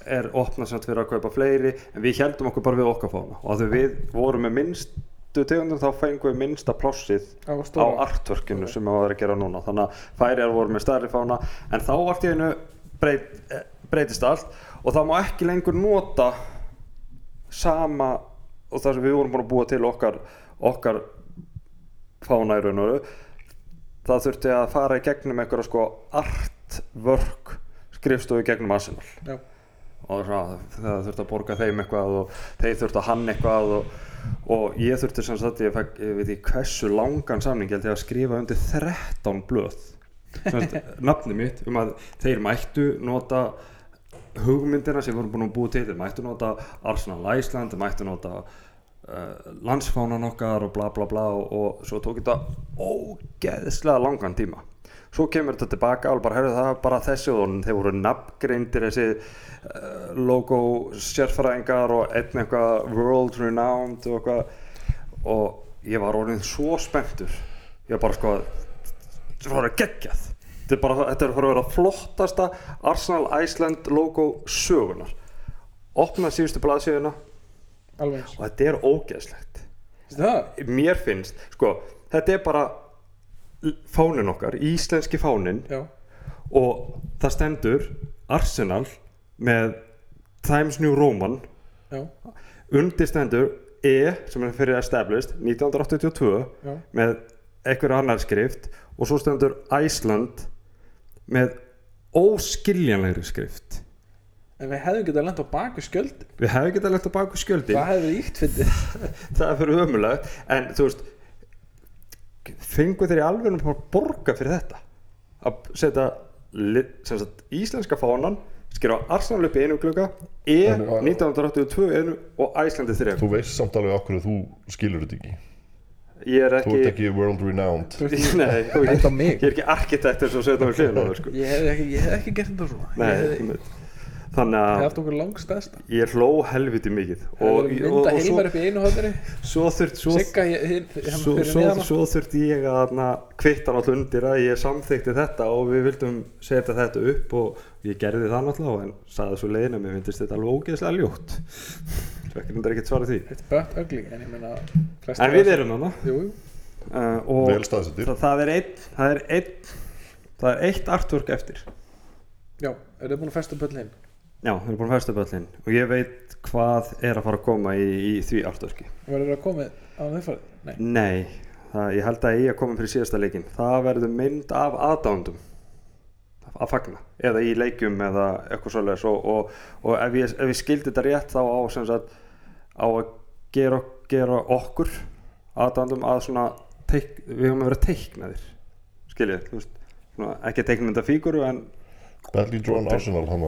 er sagt fyrir að kaupa fleiri en við heldum okkur bara við okkar fána. Og að við vorum með minnstu tegundum þá fengum við minnsta plossið á á stóra artworkinu sem við varum að gera núna. Þannig að færiðar voru með stærri fána en þá allt í einu breyt, eh, breytist allt. Og það má ekki lengur nota sama og það sem við vorum búin að búa til okkar okkar fána í raun og veru. Það þurfti að fara í gegnum einhverja sko artwork skrifstofu gegnum Arsenal. Já, og svona, það þurfti að borga þeim eitthvað og þeir þurfti að hann eitthvað og, og ég þurfti sem sagt ég, fekk, ég veit ekki hversu langan samning ég held ég að skrifa undir 13 blöð. Nafni mitt um að þeir mættu nota hugmyndina sem við vorum búin að búa til þeir mættu nota Arsenal Iceland þeir mættu nota uh, landsfánan okkar og bla bla bla og, og svo tók þetta ógeðslega langan tíma svo kemur þetta tilbaka og bara herrðu það bara þessi og þeir voru nafngreindir þessi uh, logo sérfræðingar og einn eitthvað world renowned og eitthvað. Og ég var orðin svo spenntur. Ég var bara sko þetta var að geggjað. Þetta er bara þetta er að vera flottasta Arsenal Iceland logo sögunar opna síðustu blaðsíðuna. Og þetta er ógeðslegt. Mér finnst, sko, þetta er bara fánin okkar, íslenski fánin já, og það stendur Arsenal með Times New Roman. Já, undir stendur E sem er fyrir established 1982 já. með einhverju annar skrift. Og svo stendur Iceland með óskiljanlegri skrift. En við hefðum getað lent á baku skjöld við hefum getað lett á baku skjöldi það hefði verið ítt fyndið það er fyrir ömulegt en þú veist fengu þeir í alveg að borga fyrir þetta að setja sem íslenska fánan skera á Arsenal upp í einu glugga E En, uh, 1982 einu og Æslandi þrejum Þú veist samt alveg okkur að þú skilur þetta ekki ég er Þú ekki, ert ekki world renowned Nei, ég, mig. ég er ekki arkitekt eins og setja á þau sko. Ég hef ekki, ég hef ekki gert þetta svona Nei, Ég hef. Þannig að ég hló helviti mikið. Og, og, og, og, svo, upp þurft svo, hinn- hann svo, svo, svo þurfti ég að na, kvitta náttúrulega undir að ég samþykti þetta og við vildum setja þetta upp og ég gerði það náttúrulega en saði svo leiðin að mér finnst þetta alveg ógeðslega ljótt. Svo ekki nefndar ekkert svara því. Ugly En ég meina en við erum þarna. Jú, jú. Uh, og það, það er einn það er einn það er eitt artwork eftir. Já, er þið búin að festa pöllin? Já, við erum búin að festa böllin og ég veit hvað er að fara að koma í, í því artworki Verður það komið á þeim farið? Nei. Nei, það, ég held að ég að koma fyrir síðasta leikin það verður mynd af aðdándum að fagna. Eða í leikjum eða eitthvað svoleiðis og, og, og ef, ég, ef ég skildi þetta rétt þá á, sagt, á að gera, gera okkur aðdándum að svona teik, við höfum að vera teiknaðir. Skiljið, ekki teiknmynda fíguru en Badly drawn Arsenal að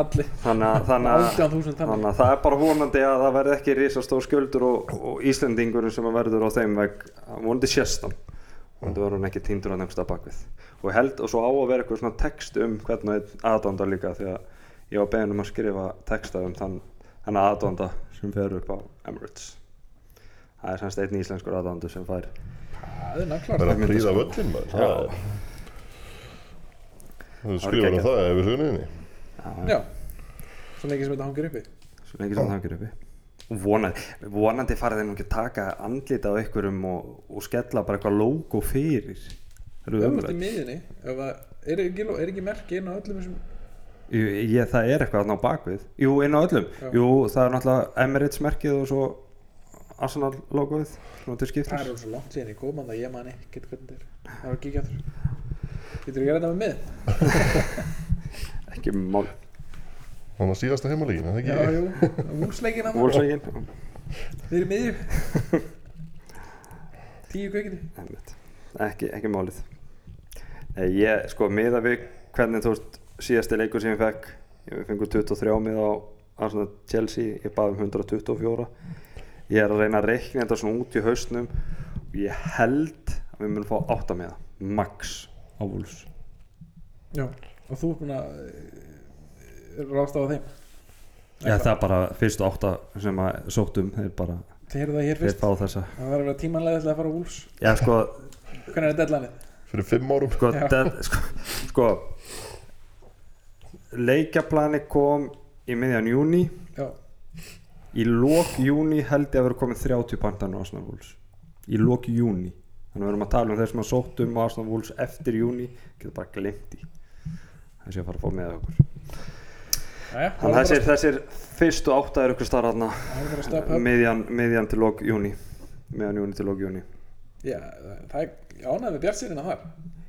allir. Þannig að, þannig að 18.000 þannig. Þannig að það er bara vonandi að það verði ekki risastór sköldur og, og Íslendingur sem að verður á þeim veg vonandi sjestan vonandi verður hann ekki týndur á nefnsta bakvið. Og, held, og svo á að vera eitthvað svona text um hvernig aðdónda líka því að ég var beðin um að skrifa texta um þann, þann aðdónda sem fer upp á Emirates. Það er semst einn íslenskur aðdóndu sem fær Það er nákvæmlega vera að myndi príða völlin. Það er Þú var skrifar um það ef við hugniðinni Já. Svo lengi sem þetta hangir uppi. Svo lengi sem það hangir uppi. Og vonandi, vonandi farið þeir nú ekki að taka andlita á einhverjum og, og skella bara eitthvað logo fyrir. Það eru Öfnast í miðinni ef að- Er ekki, er ekki merki inn á öllum þessum Jú, ég, það er eitthvað þarna á bakvið. Jú, inn á öllum. Já. Jú, það er náttúrulega Emirates merkið og svo Arsenal logoið. Það er alveg svo langt síðan ég kom að ég man ekkert hvernig þetta er. Það var ekki aftur Getur þú að gera þetta með mið? ekki mál. Þannig að síðasta heimalíkin, það Já, ekki jú, vúlsleikin að Volsvegin Við erum miðju. Tíu kveikindi ekki, ekki málið. Nei, ég, sko, miða við hvernig þú veist, síðasti leikur sem ég fekk. Ég fengur 23 miða á Arsenal Chelsea, ég baði um 124 ég er að reyna að reikna þetta svona út í hausnum. Og ég held að við munum fá 8 miða max á Wolves. Já, og þú er búin að eh, ráðstafa þeim? Já, það er bara fyrstu átta sem að sóttum þeir bara, Þið heyrðu það hér þeir fyrst. fá þessa. Það var að vera tímanlega til að fara á Wolves. Já, sko, Hvernig er deadlineið? Fyrir fimm árum. Sko, Já. dead, sko, sko leikjaplani kom í miðjan júni Já, í lók júni held ég að vera komið 30 pantan á Arsenal Wolves. Í lók júni þannig að við erum að tala um þeir sem að sóttum á Arsenal Wolves eftir júni getur bara glemt í þessi að fara að fá með okkur. Jæja, þannig að þessir, þessir fyrstu átta er ykkur Það er að upp. Miðjan, miðjan til lók júni miðjan júni til lók júni Já, það er ánægð með bjartsýrina þar.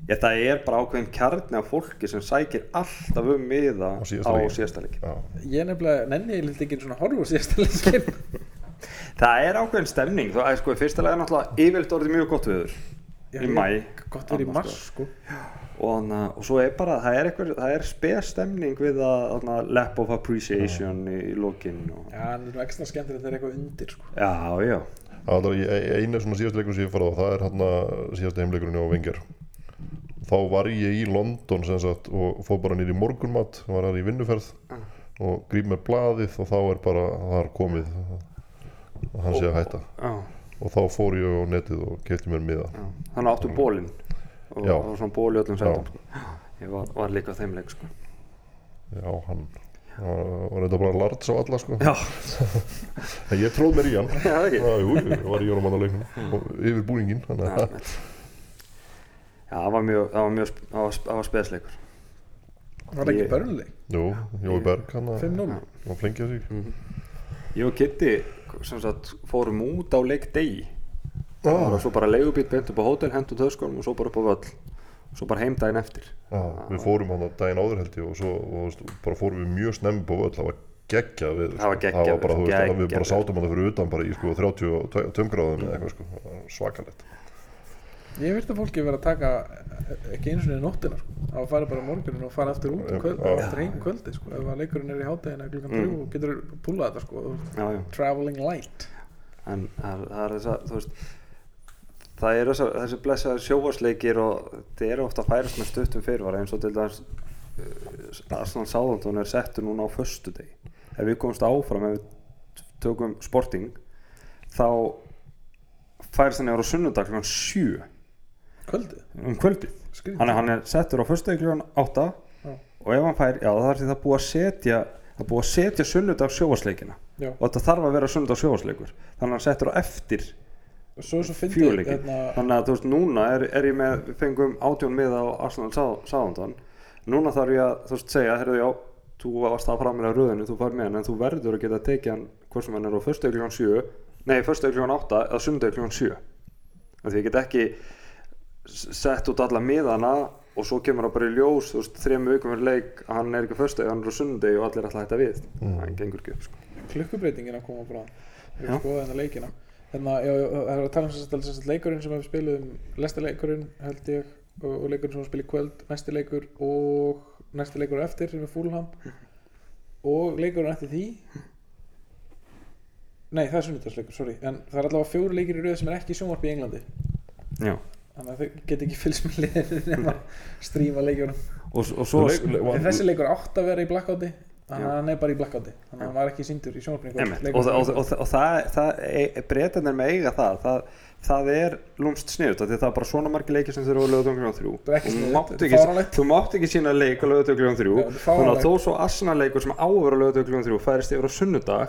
Ég, það er bara ákveðin kjarni af fólki sem sækir alltaf um miða Á á síðasta leik. síðasta leik Já, Ég nefnilega nenni ég litt ekki svona horfa á síðasta leikin Það er ákveðin stemning það er sko, í fyrsta lega náttúrulega yfirleitt orðið mjög gott viður Já, í mæ Gott verið í mars sko. Og, og svo er bara, það er, einhver, það er spes stemning við að lap of appreciation í, í lokin og, Já, það er svona ekstra skemmtilegt þegar eitthvað undir sko. Já, já, Það var alltaf einu svona síðast leikur sem ég farið á það er hann síðast heimleikurinn á Venger þá var ég í London sem sagt og fór bara nýr í morgunmat var hann í vinnuferð Ah. og gríp með blaðið og þá er bara það er komið að hann sé að hætta. Já, og þá fór ég á netið og kefti mér miða. Já. þannig áttu bólinn og, og svona ból í öllum sætum sko. ég var, var líka á þeim leik sko. já hann var þetta bara larts á alla sko. Já, en ég tróð mér í hann. Já, Já, jú, ég var í honum hann á leiknum og yfir búningin það var mjög, það var mjög, sp- það var, það var spesleikur. Var það ekki börnuleik? Jú, Jói Berg hann að 5-0 hann flengið sig Ég og Kitty, sagt, fórum út á leik degi. ah. Og svo bara leigubíl beint upp á hótel, hendur töskunum og svo bara upp á völl. Svo bara heim daginn eftir. Já, við fórum hann að daginn áður held ég og svo og, bara fórum við mjög snemmi på völl, það var geggjað við Það var geggjað það var bara, þú veist, geggjað að við bara sátum hann fyrir utan bara í sko 32 gráðum eða eitthvað sko, svakalegt Ég veist að fólki verið að taka eh, ekki einu sinni nóttina sko. að fara bara á morgunin og fara aftur út kvöld, já. eftir heim kvöldi sko. ef að leikurinn er í hátæðina klukkan Mm. þrjú og getur púlað þetta sko. já, traveling light en það það er þess að þú veist það eru þess þessi blessaði sjóvarsleikir og það eru ofta að færast með stuttum fyrirvara eins og til uh, Arsenal Sáðantón er settur núna á föstudegi ef við komumst áfram ef við tökum sporting þá færist hann yfir á sunnudag klukkan 7 kvöldið, um kvöldið. Hann er, hann er settur á klukkan 8 Já. og ef hann fær, já það er því það búið að setja það búið að setja sunnudag sjóvarsleikina Já. og þetta þarf að vera sunnudag sjóvarsleikur þannig að hann settur á eftir fjöguleikin hérna, þannig að þú veist núna er, er ég með fengum átjón miða á Arsenal Sáðandan núna þarf ég að þú veist segja heyrðu já, þú varst að framlega röðinu þú far með hann en þú verður að geta tekið hann hvort sem hann er á föstu kljóðan 7 nei, sett út alla miðana og svo kemur hann bara í ljós þú veist, þrejum vikum fyrir leik að hann er ekki föstu hann er á sundu og allir ætla að hætta við. Mm. það gengur ekki upp sko. klukkubreitingin að koma frá við skoðað hérna leikina. Hérna, já, já, það er að tala um sem sagt leikurinn sem við spilum lestaleikurinn held ég og, og leikurinn sem við spilum kvöld næsti leikur og næsti leikur á eftir sem er Fulham. Og leikurinn eftir því? Nei það er sunnudagsleikur, sorry. En það er allavega fjóri leikir í röð sem er ekki í sjónvarpi í Englandi. Já þannig að þau get ekki fylgst með liðinu nema að stríma leikjunum. Og, og svo Leik- le- en þessi leikur átt að vera í blackouti þannig að hann er bara í blackouti. Þannig að hann var ekki síndur í. Einmitt, og, og, og, og það, það e, breytanir með eiga það, það það er lúmst sniðut því það er bara svona margir leikir sem þurfa að lögða klukkan þrjú. Það er ekki Þú mátt er ekki, sína leik að lögða klukkan þrjú. Er þannig að þó svo Arsenal leikur sem á að vera að lögða klukkan þrjú færist yfir á sunnudag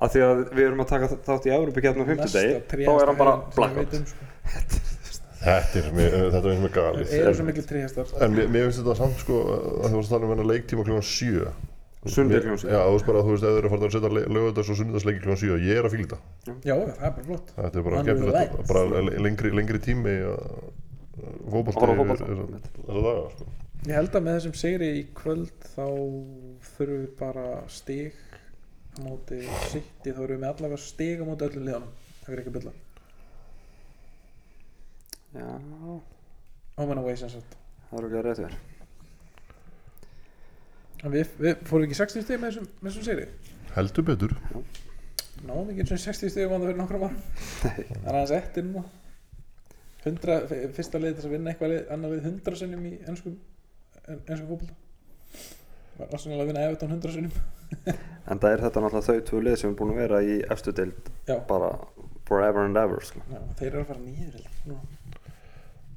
af því að við erum að taka þátt í Európa Þetta er, mér- þetta er eins og galið. Það eru svo miklu tríhestar En mér, mér finnst þetta samt sko að þú varst að tala um hennar leiktíma klukkan 7 Sunnudag klukkan sjö. Já, þú veist bara að þú veist eða þeir eru að fara að setja lögadags og sunnudagsleiki klukkan 7 Ég er að fíla þetta. Já, það er bara flott. Þetta er bara right. Bara lengri, lengri tími Að fótbolta. þessa daga sko. Ég held að með þessum sigri í kvöld þá þurfum við bara stig á móti City. Þá erum við með allavega stig á móti öllum liðanum það er ekki að bylla Já, Home and away sem sagt. Það er að rétt verið En við, við fórum ekki 60 stig með þessum, með þessum sigri? Heldur betur. Náðum ekki eins og 60 stig vandu fyrir nokkrum árum. Það er aðeins eftir núna. 100, fyrsta til þess að vinna eitthvað lið, annar lið 100 sinnum í ennskum ennskum fótbolta. Var Arsenal að vinna Evertón 100 sinnum. En það er þetta náttúrulega þau tvö lið sem er búin að vera í efstu deild Já, bara forever and ever sko. já þeir eru að fara nýður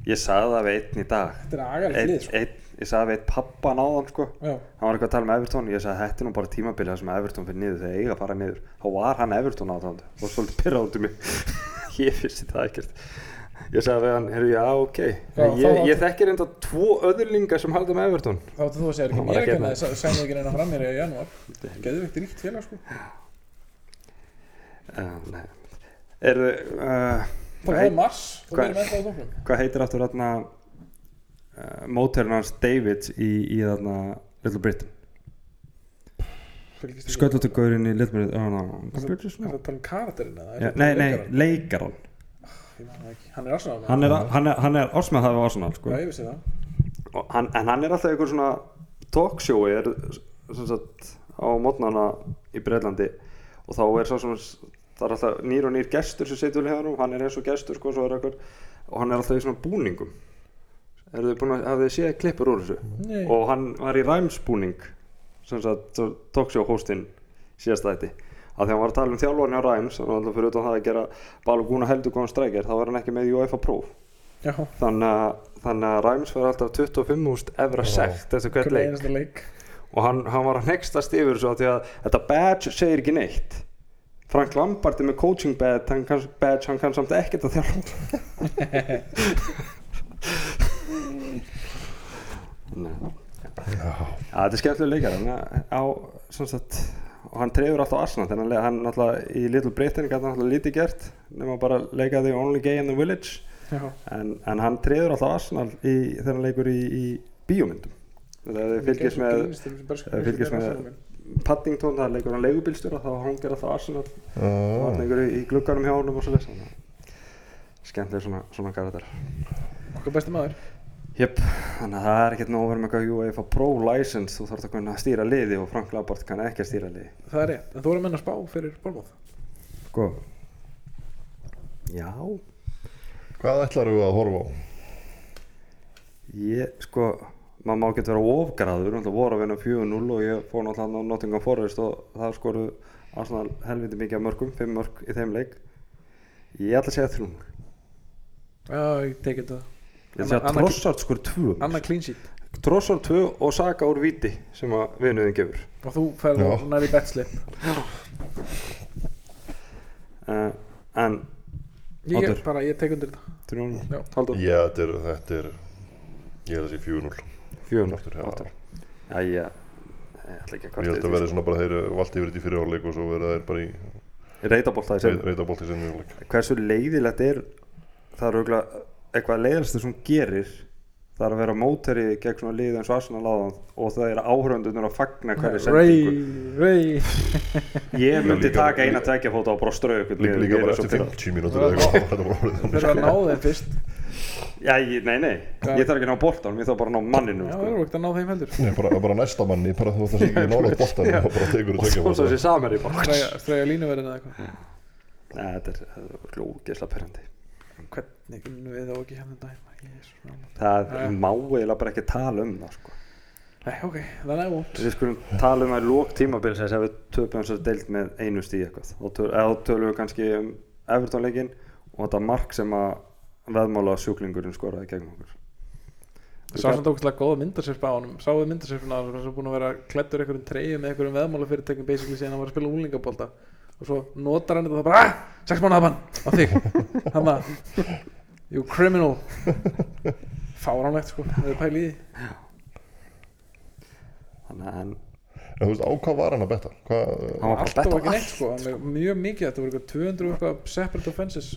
ég. Ég sagði það við einn í dag. Einn, sko. einn, Ég sagði við einn pappa náðan sko. Hann var eitthvað að tala um Everton. Ég sagði þetta er nú bara tímabilið sem Everton fyrir niður. Þegar eiga að fara niður. Þá var hann Everton aðtáðandi og svolítið pyrrað út um mig. Ég fyrst það ekkert. Ég sagði við hann, heyrðu, já ok. Já, ég, ég þekkir enda tvo öðurlingar sem halda með Everton. Þá þú segja ekki mér ekki ekki hérna. að segja ekki neina fram mér í janúar. Geðvikt ríkt félag sko. Uh, er Það heit, mars og við erum ennþá á tóknum hvað heitir aftur þarna uh, mótörn hans Davids í, í þarna Little Britain? Sköllutugurinn í Little Britain oh, no. Það er um karakterinn ja, Er nei, nei, leikarann? Hann er Arsenal hann er, er, er það Arsenal sko. Það. Og hann, en hann er alltaf einhver svona talkshowi er sagt á mótnana í Breitlandi og þá er sá sem það er alltaf nýr og nýr gestur sem setur við hérna hann er eins og gestur sko, er einhver, og hann er alltaf í svona búningum. Eru þið búin að hafið þið séð klippur úr þessu? Nei. og hann var í ræmsbúning sem sagt talkshow hostinn síðast þætti. Að því hann var að tala um þjálfarni á ræms að alltaf fyrir utan það að gera Baluguna heldur góðan strækir þá var hann ekki með UEFA próf þannig að, þannig að Ræms var alltaf 25.000 evra sekt eftir hvert leik leik. Og hann, hann var að nextast yfir svo að þetta badge segir ekki neitt Frank Lampard er með coaching badge hann kann, badge, hann kann samt ekkert að þjálfa. Nei. Já, Já, þetta er skemmtilega leikar á, sem sagt, og hann trefur alltaf Arsenal þannig að hann alltaf í Little Britain gæti hann alltaf lítið gert nema bara leika the only gay in the village. Já, en, en hann treður alltaf Arsenal í, þegar hann leikur í, í bíómyndum. Þegar þið fylgist með fylgist með Paddington það leikur hann leigubílstjóra þá hangir alltaf Arsenal. Og hann leikur í, glugganum hjá honum og svo þess skemmtileg svona, svona karakter. Okkar besti maður? Jöp, þannig að það er ekkert nóg að vera með eitthvað UEFA Pro license, þú þarf að kunna stýra liði og Frank Lampard kann ekki að stýra liði. það er rétt, en þú erum menn að spá fyrir Bormóð Sko, já, Hvað ætlar við að horfa á? ég, sko, maður má ekki vera ofgraður, náttúrulega voru að vinna 4-0 og ég fór náttúrulega á Nottingham Forest og það skoru Arsenal helviti mikið af mörgum, 5 mörg í þeim leik. Ég ætla að segja 3-0. já, ég tekið það Ég ætla að segja Anna- Anna- Trossard skor 2. annað clean sheet Trossard 2 og Saka úr viti sem að vinuðin gefur. og þú ferð Já. og nær í betslip Uh, en ég, ég tek undir þetta 3-0, Já. Þetta er, þetta er Ég held að sé 4-0 4-0. Aftur, já. Aftur. Já, ég, ég ætla ekki að Ég kvarta held að verði svona bara þeir valdi yfir þetta í fyrirháleik og svo verða þeir bara í Reytabólta í sem reytabolt í senni háleik Hversu leiðilegt er það er auðvitað eitthvað leiðilegst sem gerir það er að vera móteri gegn svona lið eins og Arsenal áðan og það er áhöröndunir að fagna hverju sendingu? Ray, Ray. Ég myndi líka- taka eina tvekja fóta og bara ströðu ykkur Líka, líka bara eftir 50 mínútur eitthvað. Þeir eru að ná þeim fyrst Já, ég, nei, nei, Hvað? ég þarf ekki að ná boltanum, ég þarf bara að ná manninu já, sko. það eru ekkert að ná þeim heldur Nei, bara, bara næsta manni, bara þú ætti að segja nálaðt boltan og bara tekur og þú svo svo sé samari bara strega, strega línuverðin eða eitthvað Nei, þetta er, er glókisla perrandi hvernig unnum við þá ekki hérna dæma. Það Já. má eiginlega bara ekki tala um það sko. Nei, ok, það er vond Við skulum tala um að lók tímabilsins ef við töpum þess að deilt með einu stíð eitthvað og töl, eða þá tölum við kannski um Everton-leikin og þetta mark sem að veðmála sjúklingurinn skoraði gegn okkur. Sá sem tókst að góða myndasirpa á honum. Sáðu myndasirpuna sem er búin að vera klættur einhverjum treyju með einhverjum veðmála fyrirtækjum basically síðan hann var að spila úlingabólta og svo notar hann þetta og það bara ah, sex mánuða bann á þig. Hann að you criminal. Fáránlegt sko það er pæli í Þannig að en En þú veist, á hvað var hann að betta? Hvað, hann var bara allt bett og á ekki neitt allt sko. Hann mjög mikið þetta voru eitthvað 200 og eitthvað separate offenses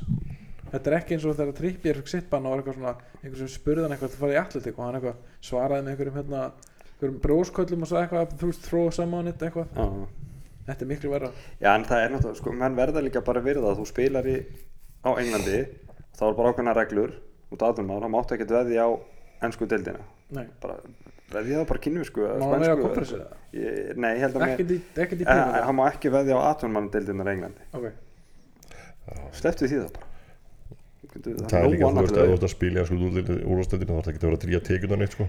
þetta er ekki eins og þegar Trippier fikk sitt bann og var eitthvað svona einhver sem spurði hann eitthvað til að fara í atletik og hann eitthvað svaraði með einhverjum hérna einhverjum brósköllum og svo eitthvað þú veist someone it eitthvað. Já. þetta er miklu verra. Já, en það er náttúrulega, sko, menn verða líka bara virða þú spilar í, á Englandi þá er bara ákveðna reglur út aðvunum þá máttu ekkert veði á ennsku deildina. Veði það bara kynvisku má hann vera það Ég- Nei, ég held að mér í Eh, hann má ekki veðja á atvinnmann deildinar í Englandi. Ok. Slepptu því það bara það? Er líka, þú veist, ef þú að ert að spila í úrvastendinu þá er ekki að vera að dríja tekjuna neitt, sko.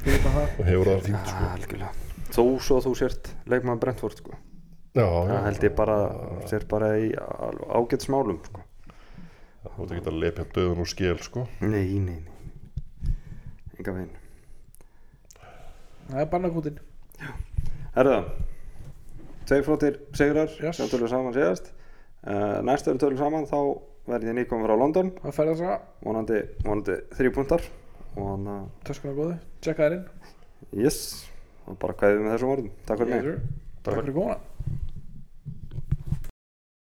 Og hefur það fínt, sko. Þó svo þú sért leikmaður Brentford sko. Já, já. Það held ég bara sért bara í ágætt smálum sko. Þú ert ekki að lepja döðun úr skél, sko. Nei, nei, nei Enga veginn. Það er barnakútin Herða Tveir flottir sigrar. Yes. sem tölum saman síðast. Uh, Næst við tölum saman þá verð ég nýkominn frá London. Það færða svo vonandi, vonandi þrjú puntar og hann að töskuna góðu tjekka þær inn. Yes. Og bara kveðið með þessum orðum. Takk fyrir mig. takk fyrir góðan